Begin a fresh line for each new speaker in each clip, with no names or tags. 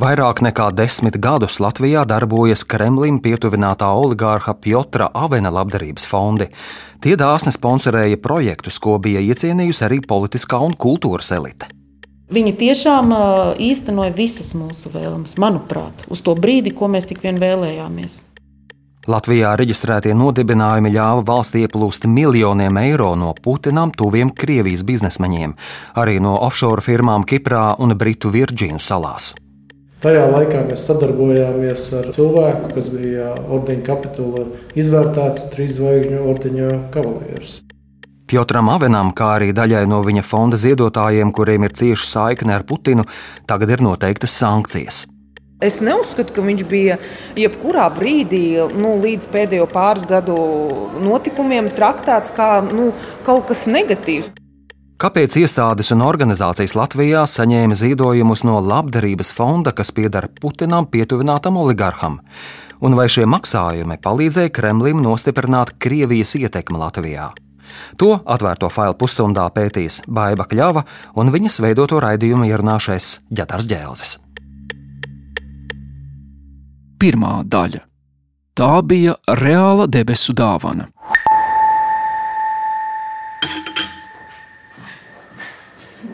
Vairāk nekā desmit gadus Latvijā darbojas Kremlim pietuvinātā oligārha Piotra Avena labdarības fondi. Tie dāsni sponsorēja projektus, ko bija iecienījusi arī politiskā un kultūras elite.
Viņi tiešām īstenoja visas mūsu vēlmes, manuprāt, uz to brīdi, ko mēs tik vien vēlējāmies.
Latvijā reģistrētie nodibinājumi ļāva valstī ieplūst miljoniem eiro no Putinam tuviem Krievijas biznesmeņiem, arī no offshore firmām Kiprā un Britu Virģīnu salās.
Tajā laikā mēs sadarbojāmies ar cilvēku, kas bija ordeņa kapitula izvērtēts trīs zvaigžņu ordeņa kavalieris.
Piotram Avenam, kā arī daļai no viņa fonda ziedotājiem, kuriem ir cieša saikne ar Putinu, tagad ir noteiktas sankcijas.
Es neuzskatu, ka viņš bija jebkurā brīdī, nu, līdz pēdējo pāris gadu notikumiem, traktēts kā nu, kaut kas negatīvs.
Kāpēc iestādes un organizācijas Latvijā saņēma ziedojumus no labdarības fonda, kas pieder Putinam pietuvinātam oligarham? Un vai šie maksājumi palīdzēja Kremlim nostiprināt Krievijas ietekmi Latvijā? To atvērto failu pusstundā pētīs Baiva Kļava un viņas veidoto raidījumu ierunāšais Ģetars Ģēlzes.
Pirmā daļa. Tā bija reāla debesu dāvana.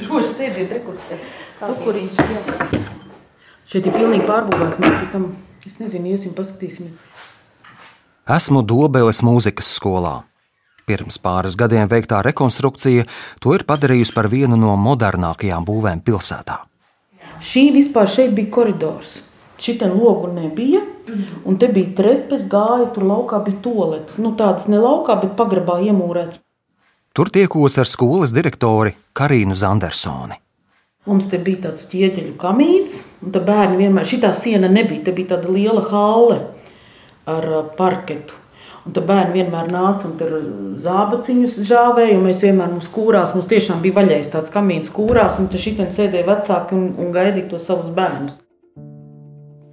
Droši sēdiet, rekursi. Cukuriņš. Jā. Šeit ir pilnīgi pārbūvēts. Mēs pēc tam, es nezinu, iesim, paskatīsimies.
Esmu Dobeles mūzikas skolā. Pirms pāris gadiem veiktā rekonstrukcija to ir padarījusi par vienu no modernākajām būvēm pilsētā.
Šī vispār šeit bija koridors. Šitā logu nebija, un te bija trepes, gāja, tur laukā bija toaletes. Nu, tādas ne laukā, bet pagrabā iemūrētas.
Tur tiekos ar skolas direktori Karīnu Zandersoni.
Mums te bija tāds ķieģeļu kamīns, un tā bērni vienmēr, šī siena nebija, te bija tāda liela halle ar parketu. Un tā bērni vienmēr nāca un tur zābaciņus žāvēja, un mēs vienmēr mums kūrās, mums tiešām bija vaļējis tāds kamīns kūrās, un te šitien sēdēja vecāki un, un gaidīja to savus bērnus.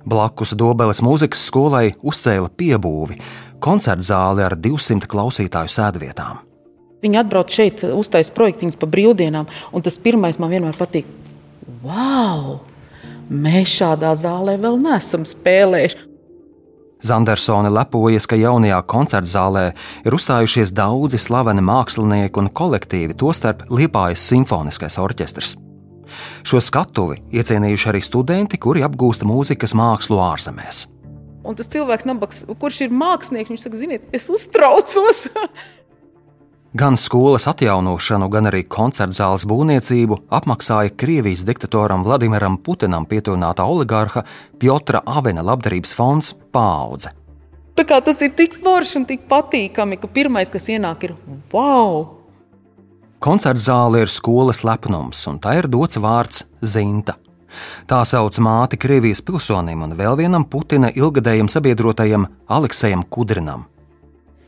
Blakus Dobeles mūzikas skolai uzcēla piebūvi, koncerta zāli ar 200 klausītāju sēdvietām.
Viņi atbrauc šeit, uztais projektiņus pa brīvdienām, un tas pirmais man vienmēr patīk. Wow! Mēs šādā zālē vēl neesam spēlējuši.
Zandersone lepojas, ka jaunajā koncerta zālē ir uzstājušies daudzi slaveni mākslinieki un kolektīvi, tostarp Liepājas simfoniskais orķestris. Šo skatuvi iecienījuši arī studenti, kuri apgūst mūzikas mākslu ārzemēs.
Un tas cilvēks, nabaks, kurš ir mākslinieks, viņš saka, ziniet, es uztraucos.
Gan skolas atjaunošanu, gan arī koncerta zāles būvniecību apmaksāja Krievijas diktatoram Vladimiram Putinam pietuvinātā oligārha Piotra Avena labdarības fonds Paudze.
Tā kā tas ir tik forši un tik patīkami, ka pirmais, kas ienāk, ir wow!
Koncerta zāle ir skolas lepnums, un tā ir dots vārds Zinta. Tā sauc māti Krievijas pilsonim un vēl vienam Putina ilgadējam sabiedrotajam Aleksējam Kudrinam.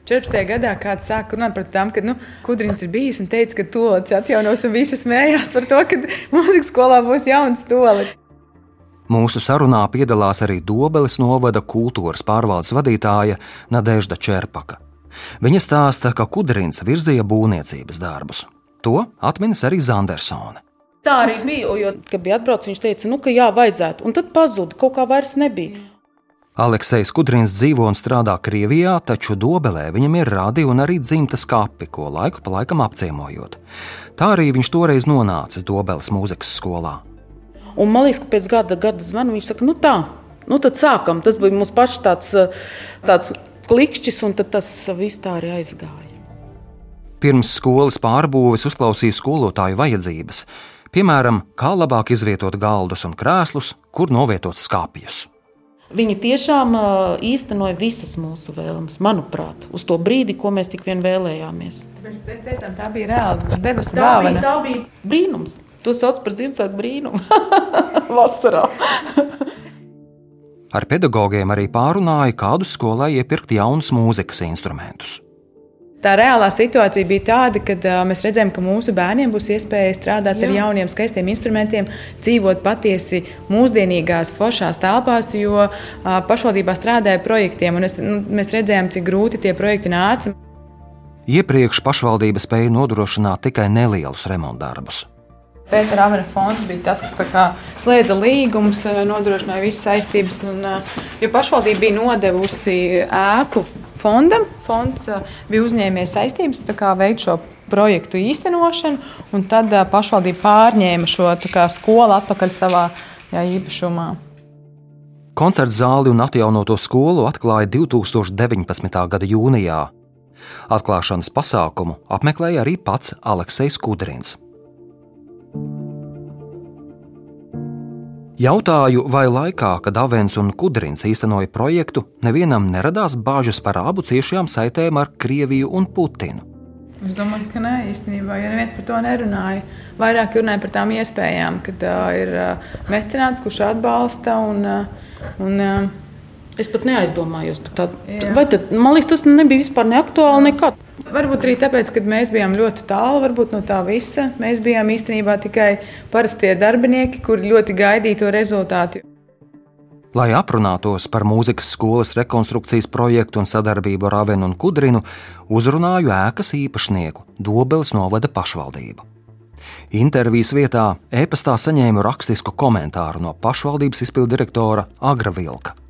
14. gadā kāds sāka runāt par tām, ka nu, Kudrins ir bijis un teica, ka tolis atjaunos, un visi smējās par to, ka mūzikas skolā būs jauns tolis.
Mūsu sarunā piedalās arī Dobeles novada kultūras pārvaldes vadītāja Nadežda Čerpaka. Viņa stāsta, ka Kudrins virzīja būvniecības darbus. To atminas arī Zandersone.
Tā arī bija, jo, kad bija atbraucis, viņš teica, nu, ka jā, vajadzētu, un tad pazuda, kaut kā vairs nebija.
Aleksis Kudrins dzīvo un strādā Krievijā, taču Dobelē viņam ir radi un arī dzimtas kapi, ko laiku pa laikam apciemojot. Tā arī viņš toreiz nonācis Dobeles mūzikas skolā.
Un man liekas, ka pēc gada, gada zvana viņš saka, nu tā, nu tad sākam. Tas bija mums pašs tāds, tāds klikšķis, un tas viss tā arī aizgāja.
Pirms skolas pārbūves uzklausīja skolotāju vajadzības, piemēram, kā labāk izvietot galdus un krēslus, kur novietot skāpjus.
Viņi tiešām īstenoja visas mūsu vēlmes, manuprāt, uz to brīdi, ko mēs tik vien vēlējāmies.
Mēs teicām, tā bija reāla debesu
dāvana. Tā bija brīnums. To sauc par Ziemassvētku brīnumu vasarā.
Ar pedagogiem arī pārunāja, kādus skolai iepirkt jaunus mūzikas instrumentus.
Tā reālā situācija bija tāda, ka uh, mēs redzējām, ka mūsu bērniem būs iespēja strādāt Jā. ar jauniem, skaistiem instrumentiem, dzīvot patiesi mūsdienīgās, foršās telpās, jo uh, pašvaldībā strādāja projektiem. Es, nu, mēs redzējām, cik grūti tie projekti nāca.
Iepriekš pašvaldība spēja nodrošināt tikai nelielus remontdarbus.
Pētera Avena fonds bija tas, kas slēdza līgumus, nodrošināja visas saistības. Un, jo pašvaldība bija nodevusi ēku fondam, fonds bija uzņēmies saistības veikt šo projektu īstenošanu, un tad pašvaldība pārņēma šo kā, skolu atpakaļ savā jā, īpašumā.
Koncerta zāli un atjaunoto skolu atklāja 2019. gada jūnijā. Atklāšanas pasākumu apmeklēja arī pats Aleksis Kudrins. Jautāju, vai laikā, kad Avens un Kudrins īstenoja projektu, nevienam neradās bāžas par abu ciešajām saitēm ar Krieviju un Putinu.
Es domāju, ka nē, īstenībā, ja neviens par to nerunāja, vairāk runāja par tām iespējām, kad uh, ir mecenāts, kurš atbalsta un, un
Es pat neaizdomājos par tādu. Vai tad, man liekas, tas nebija vispār neaktuāli nekad.
Varbūt arī tāpēc, ka mēs bijām ļoti tālu no tā visa. Mēs bijām īstenībā tikai parastie darbinieki, kuri ļoti gaidīja to rezultātu.
Lai aprunātos par mūzikas skolas rekonstrukcijas projektu un sadarbību ar Avenu un Kudrinu, uzrunāju ēkas īpašnieku Dobeles novada pašvaldību. Intervijas vietā e-pastā saņēmu rakstisku komentāru no pašvaldības izpildirektora Agra Vilka.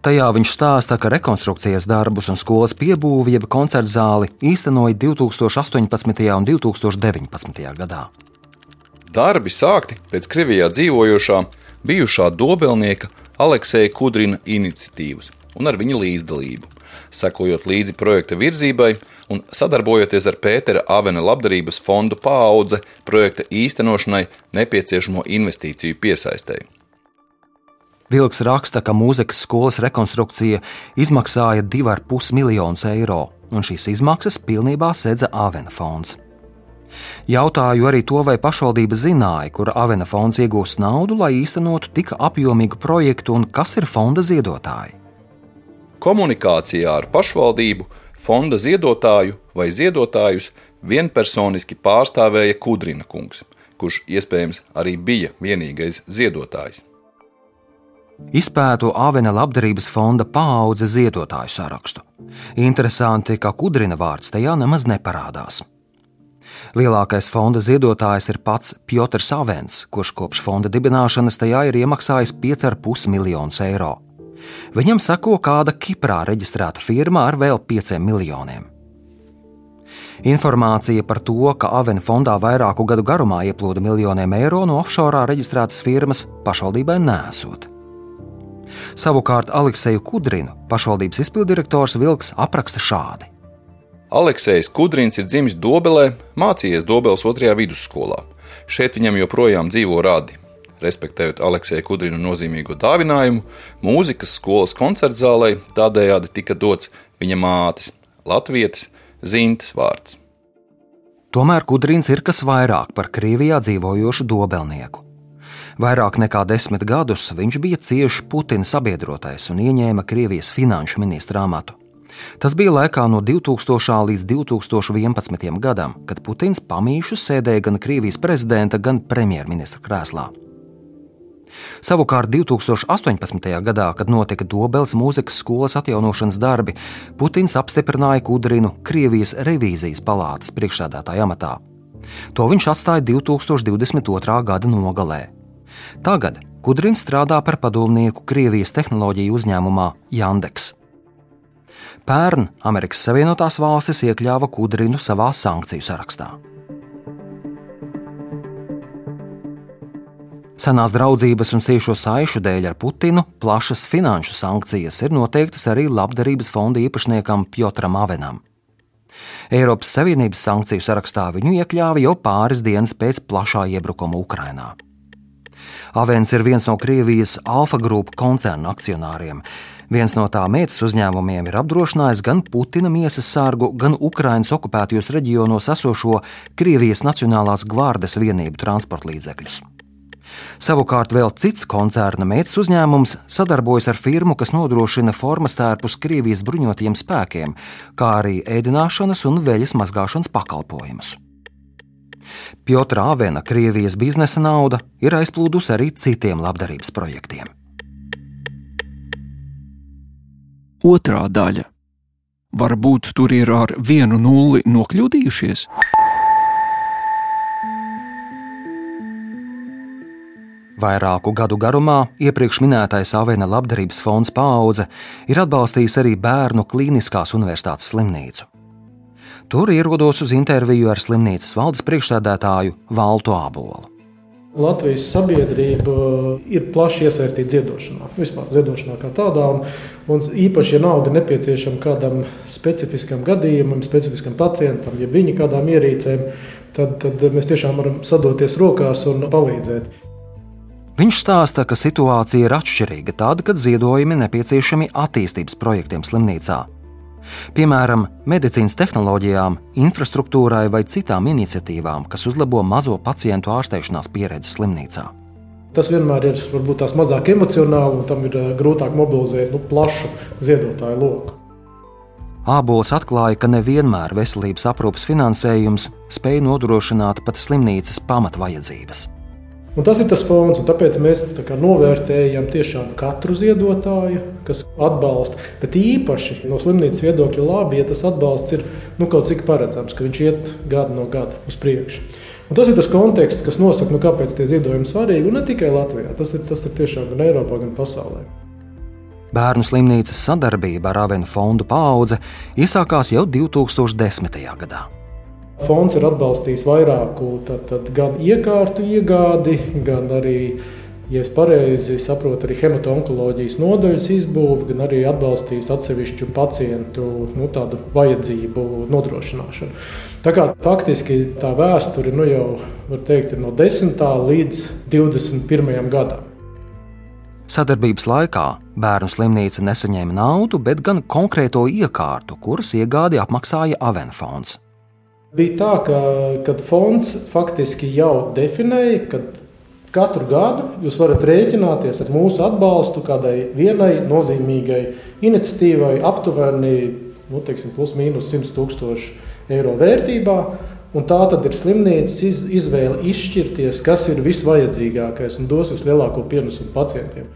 Tajā viņš stāsta, ka rekonstrukcijas darbus un skolas piebūvi, jeb koncerta zāli īstenoja 2018. un 2019. gadā.
Darbi sākti pēc Krievijā dzīvojošā bijušā dobelnieka Aleksēja Kudrina iniciatīvas un ar viņa līdzdalību, sekojot līdzi projekta virzībai un sadarbojoties ar Pētera Avena labdarības fondu paudze projekta īstenošanai nepieciešamo investīciju piesaistēji.
Vilks raksta, ka mūzikas skolas rekonstrukcija izmaksāja 2,5 miljonus eiro, un šīs izmaksas pilnībā sedza Avena fonds. Jautāju arī to, vai pašvaldība zināja, kur Avena fonds iegūs naudu, lai īstenotu tik apjomīgu projektu un kas ir fonda ziedotāji.
Komunikācijā ar pašvaldību fonda ziedotāju vai ziedotājus vienpersoniski pārstāvēja Kudrina kungs, kurš iespējams arī bija vienīgais ziedotājs.
Izpētu Avena labdarības fonda paudze ziedotāju sarakstu. Interesanti, ka Kudrina vārds tajā nemaz neparādās. Lielākais fonda ziedotājs ir pats Piotrs Avens, kurš kopš fonda dibināšanas tajā ir iemaksājis 5,5 miljonus eiro. Viņam sako kāda Kiprā reģistrēta firma ar vēl 5 miljoniem. Informācija par to, ka Avena fondā vairāku gadu garumā ieplūda miljoniem eiro no offshore reģistrētas firmas, pašvaldībai nesot. Savukārt Alekseju Kudrinu pašvaldības izpildirektors Vilks apraksta šādi.
Aleksējs Kudrins ir dzimis Dobelē, mācījies Dobeles otrajā vidusskolā. Šeit viņam joprojām dzīvo radi. Respektējot Aleksēja Kudrina nozīmīgo dāvinājumu, mūzikas skolas koncertzālē tādējādi tika dots viņa mātes, Latvijas zīmes vārds.
Tomēr Kudrins ir kas vairāk par Krievijā dzīvojošu dobelnieku. Vairāk nekā desmit gadus viņš bija cieši Putina sabiedrotais un ieņēma Krievijas finanšu ministra amatu. Tas bija laikā no 2000. līdz 2011. gadam, kad Putins pamīšu sēdēja gan Krievijas prezidenta, gan premjerministra krēslā. Savukārt 2018. gadā, kad notika Dobeles mūzikas skolas atjaunošanas darbi, Putins apstiprināja Kudrinu Krievijas revīzijas palātas priekšsēdētāja amatā. To viņš atstāja 2022. gada nogalē. Tagad Kudrins strādā par padomnieku Krievijas tehnoloģiju uzņēmumā Jandeks. Pērn Amerikas Savienotās valstis iekļāva Kudrinu savā sankciju sarakstā. Senās draudzības un ciešo saišu dēļ ar Putinu plašas finanšu sankcijas ir noteiktas arī labdarības fonda īpašniekam Piotram Avenam. Eiropas Savienības sankciju sarakstā viņu iekļāva jau pāris dienas pēc plašā iebrukuma Ukrajinā. Avens ir viens no Krievijas Alfa grupu koncerna akcionāriem. Viens no tā meitas uzņēmumiem ir apdrošinājis gan Putina miesas sārgu, gan Ukraiņas okupētajos reģionos esošo Krievijas Nacionālās gvārdes vienību transporta līdzekļus. Savukārt vēl cits koncerna meitas uzņēmums sadarbojas ar firmu, kas nodrošina formas tērpus Krievijas bruņotajiem spēkiem, kā arī ēdināšanas un veļas mazgāšanas pakalpojumus. Piotra Avena Krievijas biznesa nauda ir aizplūdusi arī citiem labdarības projektiem.
Otrā daļa. Varbūt tur ir ar vienu nulli nokļūdījušies?
Vairāku gadu garumā iepriekš minētais Avena labdarības fonds paudze ir atbalstījis arī bērnu klīniskās universitātes slimnīcu. Tur ierodos uz interviju ar slimnīcas valdes priekšsēdētāju Valtu Ābolu.
Latvijas sabiedrība ir plaši iesaistīta ziedošanā, vispār ziedošanā kā tādā. Un, un īpaši, ja nauda nepieciešama kādam specifiskam gadījumam, specifiskam pacientam, ja viņi kādām ierīcēm, tad, tad mēs tiešām varam sadoties rokās un palīdzēt.
Viņš stāsta, ka situācija ir atšķirīga tad, kad ziedojumi nepieciešami attīstības projektiem slimnīcā. Piemēram, medicīnas tehnoloģijām, infrastruktūrai vai citām iniciatīvām, kas uzlabo mazo pacientu ārstēšanās pieredzi slimnīcā.
Tas vienmēr ir varbūt tās mazāk emocionāli, un tam ir eh, grūtāk mobilizēt nu, plašu ziedotāju loku.
Ābols atklāja, ka nevienmēr veselības aprūpas finansējums spēj nodrošināt pat slimnīcas pamatvajadzības.
Un tas ir tas fons, un tāpēc mēs tā novērtējam katru ziedotāju, kas atbalsta. Bet īpaši no slimnīcas viedokļa labi, ja tas atbalsts ir nu, kaut cik paredzams, ka viņš iet gadu no gada uz priekšu. Un tas ir tas konteksts, kas nosaka, nu, kāpēc tie ziedojumi svarīgi. Un ne tikai Latvijā, tas ir, tas ir tiešām gan Eiropā, gan pasaulē.
Bērnu slimnīcas sadarbība ar Avenu fondu paudze iesākās jau 2010. gadā.
Fonds ir atbalstījis vairāku tad, tad gan iekārtu iegādi, gan arī, ja es pareizi saprotu, arī hematonkoloģijas nodaļas izbūvi, gan arī atbalstījis atsevišķu pacientu nu, vajadzību nodrošināšanu. Tā kā faktiski tā vēsture nu, jau teikt, ir no 10. līdz 21. gadam.
Sadarbības laikā bērnu slimnīca nesaņēma naudu, bet gan konkrēto iekārtu, kuras iegādi apmaksāja Avenfonds.
Bija tā, ka kad fonds faktiski jau definēja, ka katru gadu jūs varat rēķināties ar mūsu atbalstu kādai vienai nozīmīgai iniciatīvai, aptuveni nu, teiksim, plus mīnus 100 tūkstoši eiro vērtībā. Un tā tad ir slimnīcas iz, izvēle izšķirties, kas ir visvajadzīgākais un dos vislielāko pienesumu pacientiem.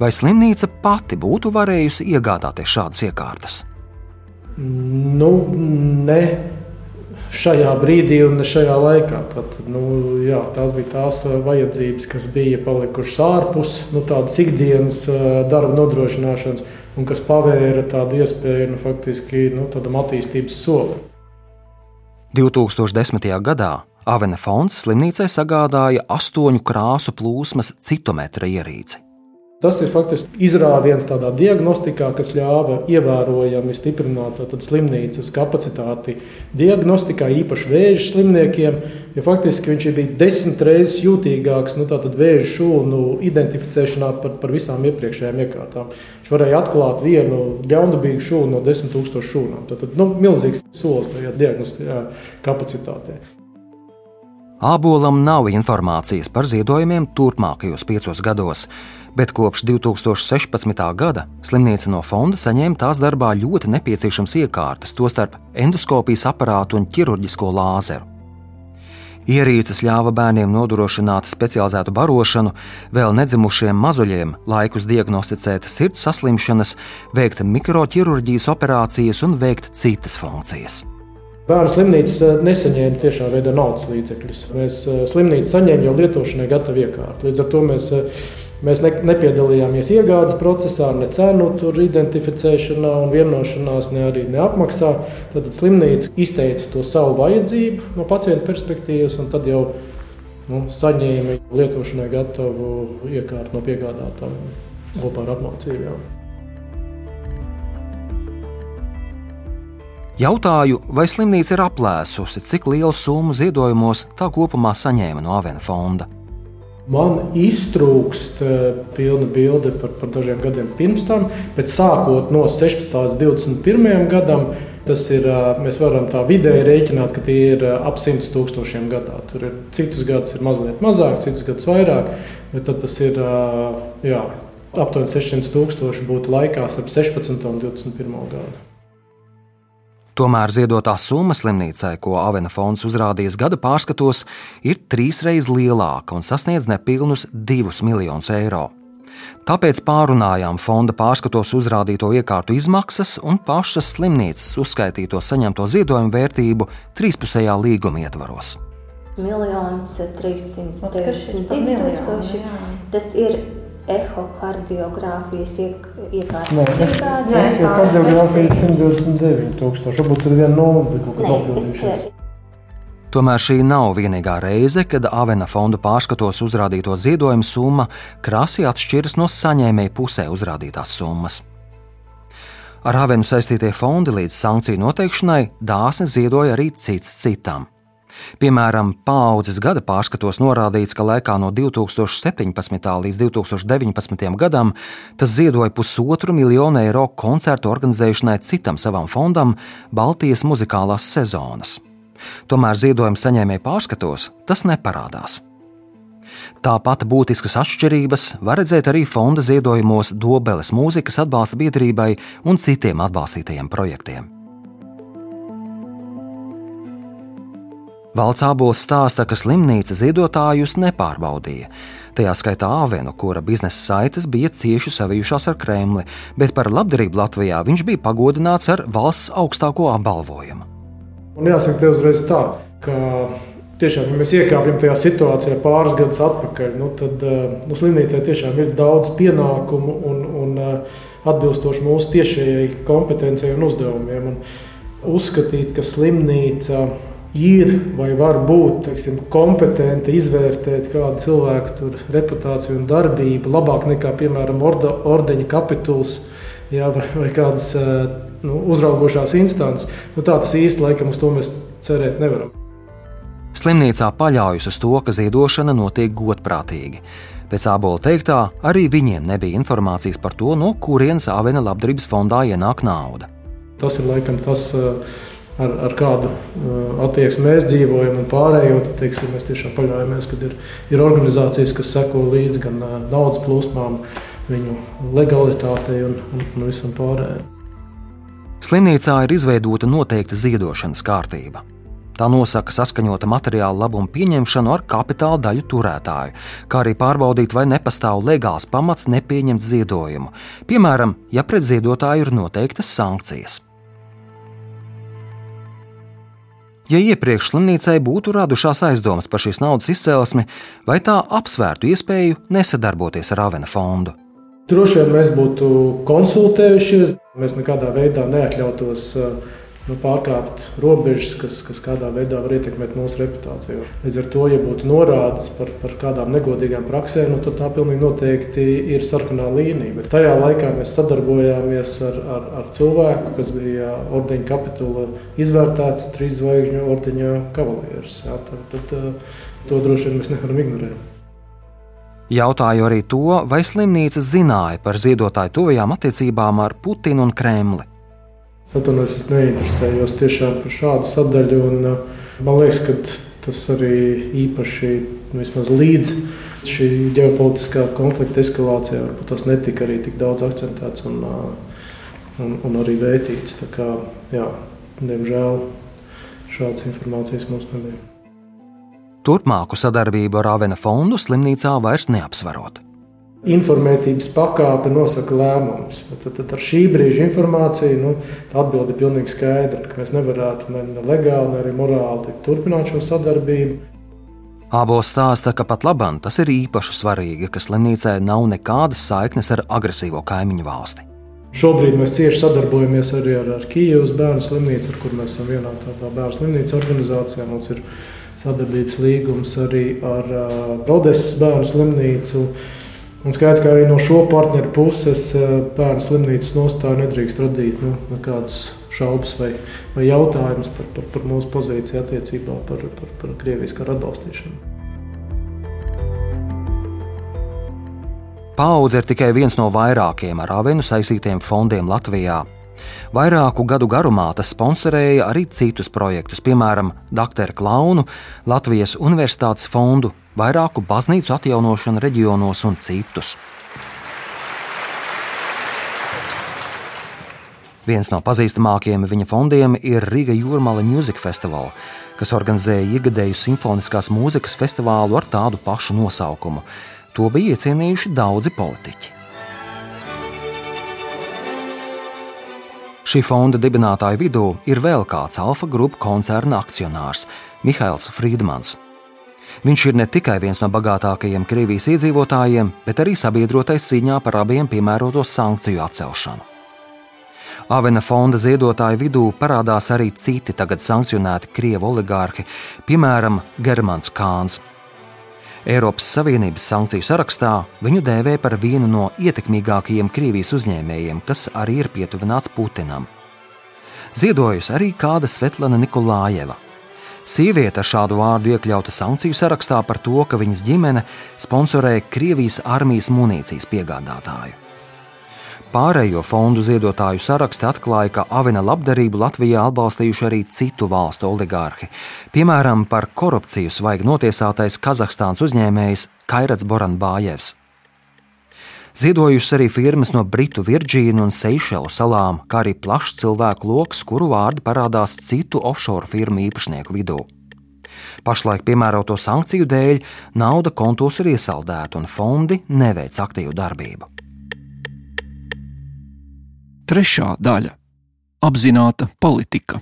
Vai slimnīca pati būtu varējusi iegādāties šādas iekārtas?
Nu, ne šajā brīdī un šajā laikā. Tad, nu, jā, tās bija tās uh, vajadzības, kas bija palikušas ārpus nu, tādas ikdienas uh, darba nodrošināšanas, un kas pavēra tādu iespēju nu, faktiski nu, tādam attīstības solim.
2010. gadā Avena fonds slimnīcai sagādāja astoņu krāsu plūsmas citometra ierīci.
Tas ir faktiski izrāviens tādā diagnostikā, kas ļāva ievērojami stiprināt slimnīcas kapacitāti diagnostikā, īpaši vēža slimniekiem. Jo faktiski viņš bija desmit reizes jūtīgāks nu, vēža šūnu identificēšanā par, par visām iepriekšējām iekārtām. Viņš varēja atklāt vienu ļaundabīgu šūnu no desmit tūkstošu šūnām. Tad nu, milzīgs solis tajā diagnostiskajā kapacitātē.
Ābolam nav informācijas par ziedojumiem turpmākajos piecos gados, bet kopš 2016. gada slimnīca no fonda saņēma tās darbā ļoti nepieciešams iekārtas, tostarp endoskopijas aparātu un ķirurģisko lāzeru. Ierīces ļāva bērniem nodrošināt specializētu barošanu, vēl nedzimušiem mazuļiem laikus diagnosticēt sirds saslimšanas, veikt mikroķirurģijas operācijas un veikt citas funkcijas.
Bērnu slimnīcas eh, nesaņēma tiešā veidā naudas līdzekļus. Mēs eh, slimnīcu saņēmām jau lietošanai gatavu iekārtu. Līdz ar to mēs, eh, mēs ne, nepiedalījāmies iegādes procesā, ne cenu identificēšanā un vienošanās, ne arī neapmaksā. Tad slimnīca izteica to savu vajadzību no pacienta perspektīvas, un tad jau nu, saņēma lietošanai gatavu iekārtu no piegādātājiem kopā ar apmācībām.
Jautāju, vai slimnīca ir aplēsusi, cik lielu summu ziedojumos tā kopumā saņēma no Avena fonda.
Man iztrūkst uh, pilna bilde par, par dažiem gadiem pirms tam, bet sākot no 16 līdz 21 gadam, tas ir, uh, mēs varam tā vidēji rēķināt, ka tie ir uh, ap 100 tūkstošiem gadā. Tur ir citus gadus ir mazliet mazāk, citus gadus vairāk, bet tas ir jā, aptuveni 600 tūkstoši būtu laikā starp 16 un 21 gadu.
Tomēr ziedotā summa slimnīcai, ko Avena fonds uzrādījis gada pārskatos, ir trīsreiz lielāka un sasniedz nepilnus 2 miljonus eiro. Tāpēc pārunājām fonda pārskatos uzrādīto iekārtu izmaksas un pašas slimnīcas uzskaitīto saņemto ziedojumu vērtību trīspusējā līguma ietvaros.
Miljonus 392 tūkstoši. Tas ir ehokardiogrāfijas iekārtas iegāde.
Nē, kardiogrāfija ir 129 tūkstoši. Varbūt tur viena nula, kaut kas nopildījušies.
Tomēr šī nav vienīgā reize, kad Avena fondu pārskatos uzrādīto ziedojumu summa krasi atšķiras no saņēmēja pusē uzrādītās summas. Ar Avenu saistītie fondi līdz sankciju noteikšanai dāsni ziedoja arī cits citam. Piemēram, paaudzes gada pārskatos norādīts, ka laikā no 2017. līdz 2019. gadam tas ziedoja pusotru miljonu eiro koncertu organizēšanai citam savam fondam Baltijas muzikālās sezonas. Tomēr ziedojuma saņēmēja pārskatos tas neparādās. Tāpat būtiskas atšķirības var redzēt arī fonda ziedojumos Dobeles mūzikas atbalsta biedrībai un citiem atbalstītajiem projektiem. Valsts abols stāsta, ka slimnīca ziedotājus nepārbaudīja. Tajā skaitā Āvenu, kura biznesa saites bija cieši savijušās ar Kremli, bet par labdarību Latvijā viņš bija pagodināts ar valsts augstāko apbalvojumu.
Un jāsaka, te uzreiz tā, ka tiešām, ja mēs iekāpjam tajā situācijā pāris gadus atpakaļ, nu, tad nu, slimnīcai tiešām ir daudz pienākumu un, un atbilstoši mūsu tiešajai kompetencijai un uzdevumiem. Un uzskatīt, ka slimnīca ir vai var būt teiksim, kompetenti izvērtēt kādu cilvēku reputāciju un darbību labāk nekā, piemēram, orda, ordeņa kapituls jā, vai, vai kādas nu, uzraugošās instances. Nu, tā tas īsti laikam uz to mēs cerēt nevaram.
Slimnīcā paļaujas uz to, ka ziedošana notiek godprātīgi. Pēc abola teiktā, arī viņiem nebija informācijas par to, no kurienes Avena labdarības fondā ienāk nauda.
Tas ir laikam tas, uh, ar, ar kādu uh, attieksmi mēs dzīvojam, un pārējo tad, teiksim, mēs tiešām paļaujamies, ka ir, ir organizācijas, kas seko līdzi gan uh, naudas plūsmām, viņu legalitātei un, un, un visam pārējiem.
Slimnīcā ir izveidota noteikta ziedošanas kārtība. Tā nosaka saskaņota materiāla labuma pieņemšanu ar kapitāla daļu turētāju, kā arī pārbaudīt, vai nepastāv legāls pamats nepieņemt ziedojumu, piemēram, ja pret ziedotāju ir noteiktas sankcijas. Ja iepriekš slimnīcai būtu radušās aizdomas par šīs naudas izcēlesmi, vai tā apsvērtu iespēju nesadarboties ar Avena fondu?
Droši vien mēs būtu konsultējušies. Mēs nekādā veidā neatļautos uh, nu, pārkāpt robežas, kas, kas kādā veidā var ietekmēt mūsu reputāciju. Līdz ar to, ja būtu norādes par, par kādām negodīgām praksēm, nu, tad tā pilnīgi noteikti ir sarkanā līnija. Bet tajā laikā mēs sadarbojāmies ar, ar, ar cilvēku, kas bija ordeņa kapitula izvērtēts trīs zvaigžņu ordeņa kavalieris. Jā, tad, tad, uh, to droši vien mēs nevaram ignorēt.
Jautāju arī to, vai slimnīca zināja par ziedotāju tuvajām attiecībām ar Putinu un Kremli.
Satunēs es neinteresējos tiešām par šādu sadaļu. Un, uh, man liekas, ka tas arī īpaši vismaz līdz šī ģeopolitiskā konflikta eskalācijā varbūt tas netika arī tik daudz akcentēts un, uh, un, un arī vērtīts. Tā kā, jā, diemžēl šādas informācijas mums nebija.
Turpmāku sadarbību ar Avena fondu slimnīcā vairs neapsverot
informētības pakāpe nosaka lēmumus. Tad, tad ar šī brīža informāciju nu, atbilde ir pilnīgi skaidra, ka mēs nevarētu ne legāli, ne arī morāli turpināt šo sadarbību.
Abos stāsta, ka pat labam tas ir īpaši svarīgi, ka slimnīcai nav nekādas saiknes ar agresīvo kaimiņu valsti.
Šobrīd mēs cieši sadarbojamies arī ar, ar Kijavas bērnu slimnīcu, ar kur mēs esam vienā tādā bērnu slimnīcas organizācijā. Mums ir sadarbības līgums arī ar uh, Odeses bērnu slimnīcu. Uh, Un skaidrs, ka arī no šo partneru puses eh, bērnu slimnīcas nostāja nedrīkst radīt nu, nekādas šaubas vai, vai jautājumus par, par, par mūsu pozīciju attiecībā par, par, par Krievijas kara atbalstīšanu.
Paudze ir tikai viens no vairākiem ar avenu saistītiem fondiem Latvijā. Vairāku gadu garumā tas sponsorēja arī citus projektus, piemēram, Dr. Klaunu, Latvijas Universitātes fondu, vairāku baznīcu atjaunošanu reģionos un citus. Viens no pazīstamākajiem viņa fondiem ir Riga Jūrmāla Music Festival, kas organizēja ikgadēju simfoniskās mūzikas festivālu ar tādu pašu nosaukumu. To bija iecienījuši daudzi politiķi. Šī fonda dibinātāju vidū ir vēl kāds Alfa grupu koncerna akcionārs - Mihails Friedmans. Viņš ir ne tikai viens no bagātākajiem Krievijas iedzīvotājiem, bet arī sabiedrotais cīņā par abiem piemēroto sankciju atcelšanu. Avena fonda ziedotāju vidū parādās arī citi tagad sankcionēti krievu oligārhi, piemēram, Germans Kāns. Eiropas Savienības sankciju sarakstā viņu dēvē par vienu no ietekmīgākajiem Krievijas uzņēmējiem, kas arī ir pietuvināts Putinam. Ziedojusi arī kāda Svetlana Nikolājeva, Sieviete šādu vārdu iekļauta sankciju sarakstā par to, ka viņas ģimene sponsorē Krievijas armijas munīcijas piegādātāju. Pārējo fondu ziedotāju saraksti atklāja, ka avina labdarību Latvijā atbalstījuši arī citu valstu oligārhi. Piemēram, par korupciju svaigi notiesātais Kazahstānas uzņēmējs Kairats Boranbājevs. Ziedojušas arī firmas no Britu Virģīnu un Seišelu salām, kā arī plašs cilvēku lokus, kuru vārdi parādās citu offshore firmu īpašnieku vidū. Pašlaik piemēroto sankciju dēļ nauda kontos ir iesaldēta un fondi neveic aktīvu darbību.
Trešā daļa - apzināta politika.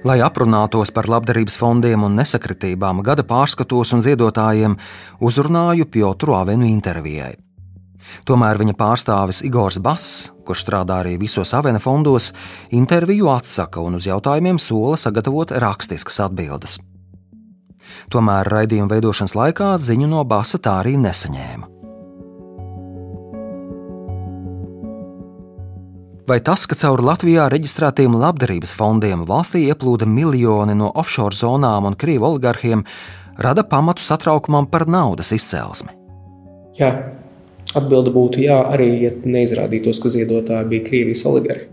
Lai aprunātos par labdarības fondiem un nesakritībām, gada pārskatos un ziedotājiem uzrunāju Piotru Avenu intervijai. Tomēr viņa pārstāvis Igors Bass, kurš strādā arī visos Avena fondos, interviju atsaka un uz jautājumiem sola sagatavot rakstiskas atbildes. Tomēr raidījuma veidošanas laikā ziņu no Basa tā arī nesaņēma. Vai tas, ka caur Latvijā reģistrētiem labdarības fondiem valstī ieplūda miljoni no offshore zonām un krievu oligarhiem, rada pamatu satraukumam par naudas izcelsmi?
Jā, atbilde būtu jā, arī ja neizrādītos, ka ziedotāji bija Krievijas oligarhi.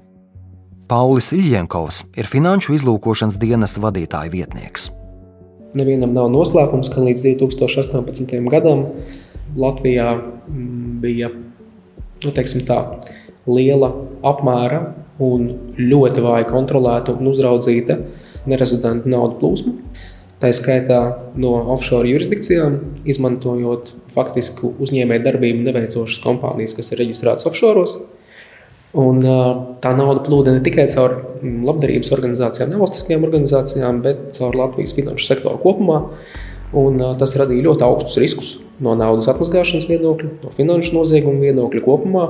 Paulis Iljenkovs ir finanšu izlūkošanas dienesta vadītāja vietnieks.
Nevienam nav noslēpums, ka līdz 2018. gadam Latvijā mm, bija nu, tā, liela apmēra un ļoti vāji kontrolēta un uzraudzīta nerezidenta naudas plūsma. Tā skaitā no offshore jurisdikcijām, izmantojot faktisku uzņēmēju darbību neveicošas kompānijas, kas ir reģistrētas offshore. Un, tā nauda plūda ne tikai caur labdarības organizācijām, nevalstiskajām organizācijām, bet caur Latvijas finanšu sektoru kopumā. Un, tas radīja ļoti augstus riskus no naudas atmazgāšanas viedokļa, no finanšu nozieguma viedokļa kopumā.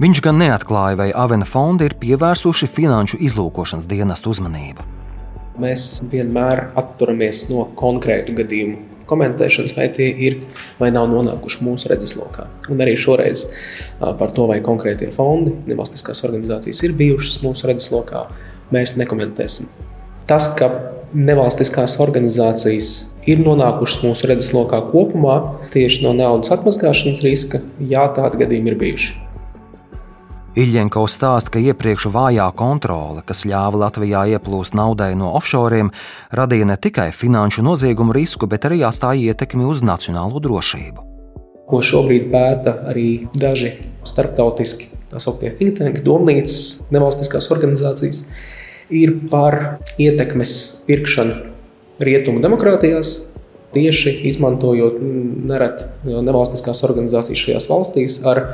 Viņš gan neatklāja, vai Avena fondi ir pievērsuši finanšu izlūkošanas dienestu uzmanību.
Mēs vienmēr atturamies no konkrētu gadījumu komentēšanas, vai tie ir vai nav nonākuši mūsu redzeslokā. Un arī šoreiz par to, vai konkrēti ir fondi, nevalstiskās organizācijas ir bijušas mūsu redzeslokā, mēs nekomentēsim. Tas, ka nevalstiskās organizācijas ir nonākušas mūsu redzeslokā kopumā tieši no naudas atmazgāšanas riska, jā, tādi gadījumi ir bijuši.
Iļņenko stāsta, ka iepriekš vājā kontrole, kas ļāva Latvijā ieplūst naudai no offshore, radīja ne tikai finanšu noziegumu risku, bet arī atstāja ietekmi uz nacionālo drošību.
Ko šobrīd pēta arī daži starptautiski tā sauktie think tanki, domnīcas, nevalstiskās organizācijas, ir par ietekmes pirkšanu rietumu demokrātijās, tieši izmantojot nereti nevalstiskās organizācijas šajās valstīs ar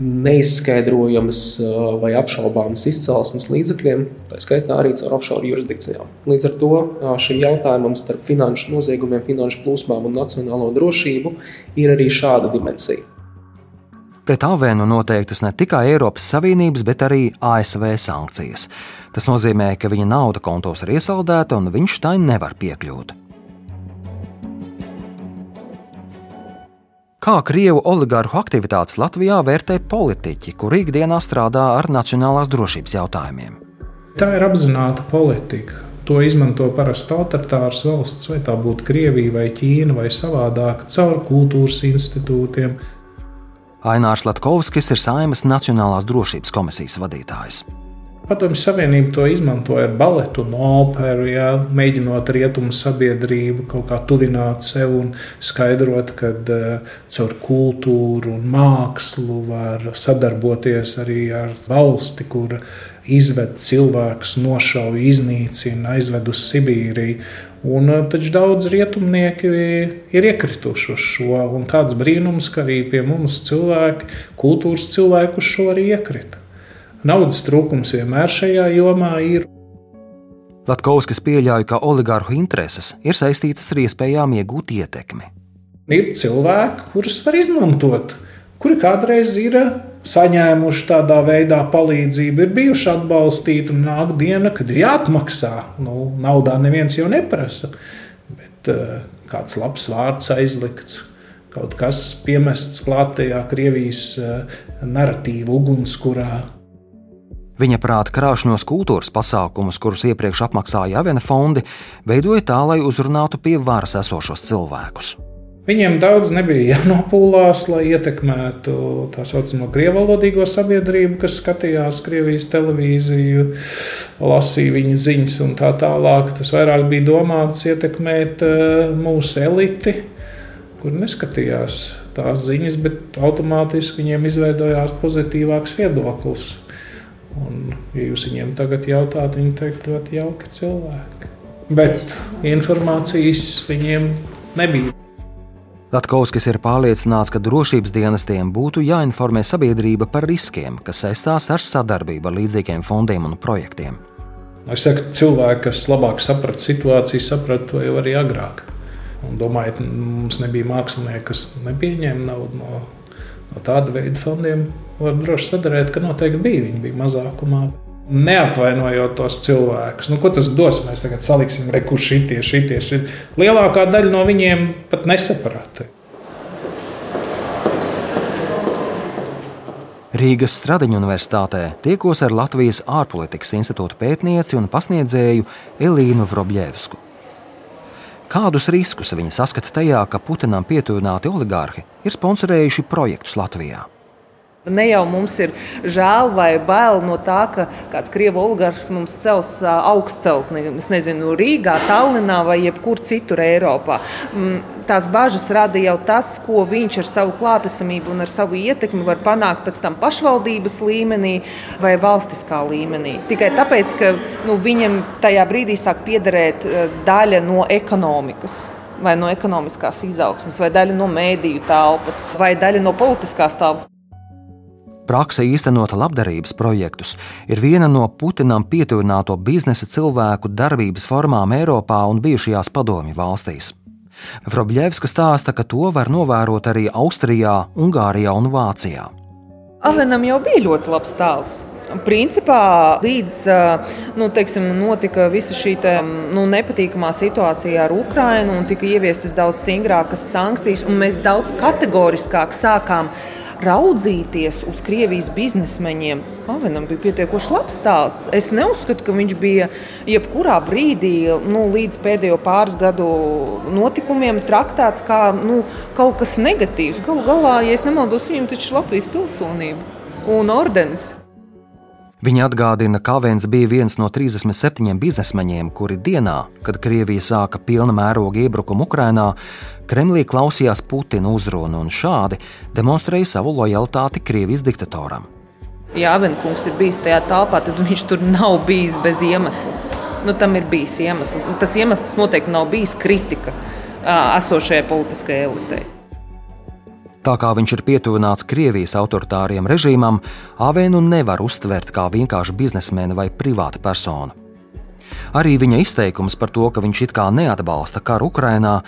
neizskaidrojamas vai apšaubāmas izcelsmes līdzekļiem, tā skaitā arī caur offshore jurisdikcijām. Līdz ar to šim jautājumam starp finanšu noziegumiem, finanšu plūsmām un nacionālo drošību ir arī šāda dimensija.
Pret Avēnu noteiktas ne tikai Eiropas Savienības, bet arī ASV sankcijas. Tas nozīmē, ka viņa nauda kontos ir iesaldēta un viņš tai nevar piekļūt. Kā Krievu oligarhu aktivitātes Latvijā vērtē politiķi, kuri ikdienā strādā ar nacionālās drošības jautājumiem?
Tā ir apzināta politika. To izmanto parasti autoritāras valsts, vai tā būtu Krievija, vai Ķīna, vai savādāk, caur kultūras institūtiem.
Ainārs Latkovskis ir Saimas Nacionālās drošības komisijas vadītājs.
Padomju Savienība to izmantoja ar baletu un operu, jā, mēģinot rietumu sabiedrību kaut kā tuvināt sev un skaidrot, ka uh, caur kultūru un mākslu var sadarboties arī ar valsti, kur izved cilvēkus, nošauj, iznīcina, aizved uz Sibīriju. Un, uh, taču daudz rietumnieki ir iekrituši uz šo, un kāds brīnums, ka arī pie mums cilvēki, kultūras cilvēki uz šo arī iekrita. Naudas trūkums vienmēr šajā jomā ir.
Latkovskis pieļauj, ka oligārhu intereses ir saistītas ar iespējām iegūt ietekmi.
Ir cilvēki, kurus var izmantot, kuri kādreiz ir saņēmuši tādā veidā palīdzību, ir bijuši atbalstīti, un nāk diena, kad ir jāatmaksā. Nu, naudā neviens jau neprasa, bet uh, kāds labs vārds aizlikts. Kaut kas piemests klātajā Krievijas uh, narratīva ugunskurā.
Viņa prāta krāšņos kultūras pasākumus, kurus iepriekš apmaksāja Avena fondi, veidoja tā, lai uzrunātu pie varas esošos cilvēkus.
Viņiem daudz nebija jānopūlās, lai ietekmētu tā saucamo krievalodīgo sabiedrību, kas skatījās Krievijas televīziju, lasīja viņa ziņas un tā tālāk. Tas vairāk bija domāts ietekmēt eh, mūsu eliti, kur neskatījās tās ziņas, bet automātiski viņiem izveidojās pozitīvāks viedoklis. Ja jūs viņiem tagad jautājat, viņi teikt, ļoti jauki cilvēki. Bet informācijas viņiem nebija.
Latkovskis ir pārliecināts, ka drošības dienestiem būtu jāinformē sabiedrība par riskiem, kas saistās ar sadarbību ar līdzīgiem fondiem un projektiem.
Es saku, cilvēki, kas labāk saprata situāciju, saprata to jau arī agrāk. Un domāju, mums nebija mākslinieki, kas nepieņēma naudu no, no tāda veida fondiem var droši sadarīt, ka noteikti bija. Viņi bija mazākumā. Neapvainojot tos cilvēkus, nu, ko tas dos? Mēs tagad saliksim, kurš šitie, šitie, šitie. Lielākā daļa no viņiem pat nesaprata.
Rīgas Stradiņu universitātē tiekos ar Latvijas ārpolitikas institūta pētnieci un pasniedzēju Elīnu Vrobļevsku. Kādus riskus viņa saskata tajā, ka Putinam pietuvināti oligārhi ir sponsorējuši projektus Latvijā?
Ne jau mums ir žēl vai bail no tā, ka kāds krievu oligarhs mums cels augstceltni, es nezinu, Rīgā, Tallinā vai jebkur citur Eiropā. Mm, tās bažas rada jau tas, ko viņš ar savu klātesamību un ar savu ietekmi var panākt pēc tam pašvaldības līmenī vai valstiskā līmenī. Tikai tāpēc, ka nu, viņam tajā brīdī sāk piederēt daļa no ekonomikas vai no ekonomiskās izaugsmas, vai daļa no mēdīju telpas, vai daļa no politiskās telpas
prakse īstenot labdarības projektus ir viena no Putinam pietuvināto biznesa cilvēku darbības formām Eiropā un bijušajās padomju valstīs. Vrobļevska stāsta, ka to var novērot arī Austrijā, Ungārijā un Vācijā.
Avenam jau bija ļoti labs tēls. Principā līdz nu, teiksim, notika visa šī te, nu, nepatīkamā situācija ar Ukrajinu un tika ieviestas daudz stingrākas sankcijas, un mēs daudz kategoriskāk sākām raudzīties uz Krievijas biznesmeņiem. Avenam bija pietiekoši labs stāsts. Es neuzskatu, ka viņš bija jebkurā brīdī, nu, līdz pēdējo pāris gadu notikumiem, traktēts kā nu, kaut kas negatīvs. Galu galā, ja es nemaldos, viņam taču ir Latvijas pilsonība un ordenis.
Viņa atgādina, ka Kavens bija viens no 37 biznesmeņiem, kuri dienā, kad Krievija sāka pilna mēroga iebrukumu Ukrajinā, Kremlī klausījās Putina uzrunu un šādi demonstrēja savu lojalitāti Krievijas diktatoram.
Ja Avenkungs ir bijis tajā telpā, tad viņš tur nav bijis bez iemesla. Nu, tam ir bijis iemesls, un tas iemesls noteikti nav bijis kritika esošajai politiskajai elitei.
Tā kā viņš ir pietuvināts Krievijas autoritāriem režīmam, Avenu nevar uztvert kā vienkārši biznesmeni vai privāta persona. Arī viņa izteikums par to, ka viņš it kā neatbalsta karu Ukrajinā,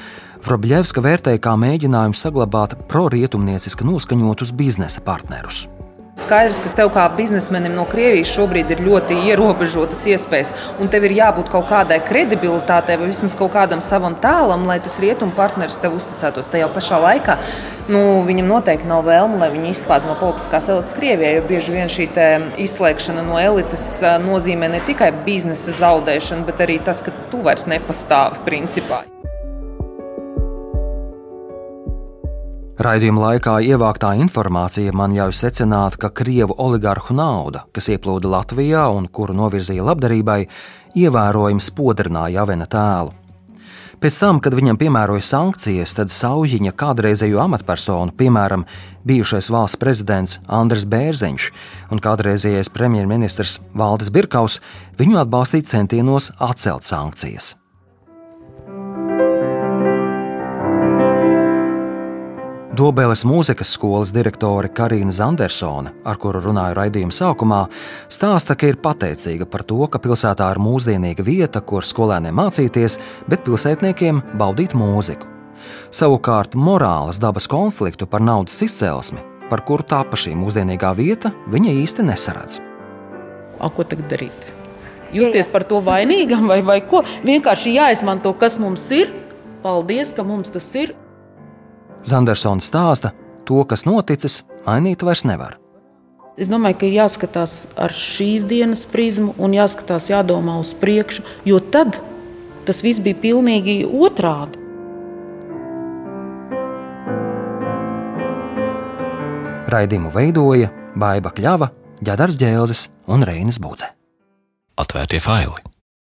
Vrobļevska vērtēja kā mēģinājumu saglabāt prorietumnieciski noskaņotus biznesa partnerus.
Skaidrs, ka tev kā biznesmenim no Krievijas šobrīd ir ļoti ierobežotas iespējas, un tev ir jābūt kaut kādai kredibilitātei vai vismaz kaut kādam savam tēlam, lai tas rietumu partneris tev uzticētos. Tajā pašā laikā nu, viņam noteikti nav vēlme, lai viņu izslēgtu no politiskās elites Krievijā, jo bieži vien šī izslēgšana no elites nozīmē ne tikai biznesa zaudēšanu, bet arī tas, ka tu vairs nepastāvi principā.
Raidījuma laikā ievāktā informācija man ļauj secināt, ka krievu oligarhu nauda, kas ieplūda Latvijā un kuru novirzīja labdarībai, ievērojami spodrināja Avena tēlu. Pēc tam, kad viņam piemēroja sankcijas, tad Saujiņa kādreizējo amatpersonu, piemēram, bijušais valsts prezidents Andris Bērziņš un kādreizējais premjerministrs Valdis Birkaus, viņu atbalstīja centienos atcelt sankcijas. Dobeles mūzikas skolas direktore Karina Zandersone, ar kuru runāju raidījuma sākumā, stāsta, ka ir pateicīga par to, ka pilsētā ir mūsdienīga vieta, kur skolēniem mācīties, bet pilsētniekiem baudīt mūziku. Savukārt morāles dabas konfliktu par naudas izcelsmi, par kuru tāpa šī mūsdienīgā vieta, viņa īsti nesaredz.
A, ko tagad darīt? Justies par to vainīgam vai, vai ko? Vienkārši jāizmanto, kas mums ir. Paldies, ka mums tas ir.
Zandersons stāsta, to, kas noticis, mainīt vairs nevar.
Es domāju, ka ir jāskatās ar šīs dienas prizmu un jāskatās, jādomā uz priekšu, jo tad tas viss bija pilnīgi otrādi.
Raidījumu veidoja Baiva Kļava, Ģedars Džēlzes un Reinas Budze.
Atvērtie faili!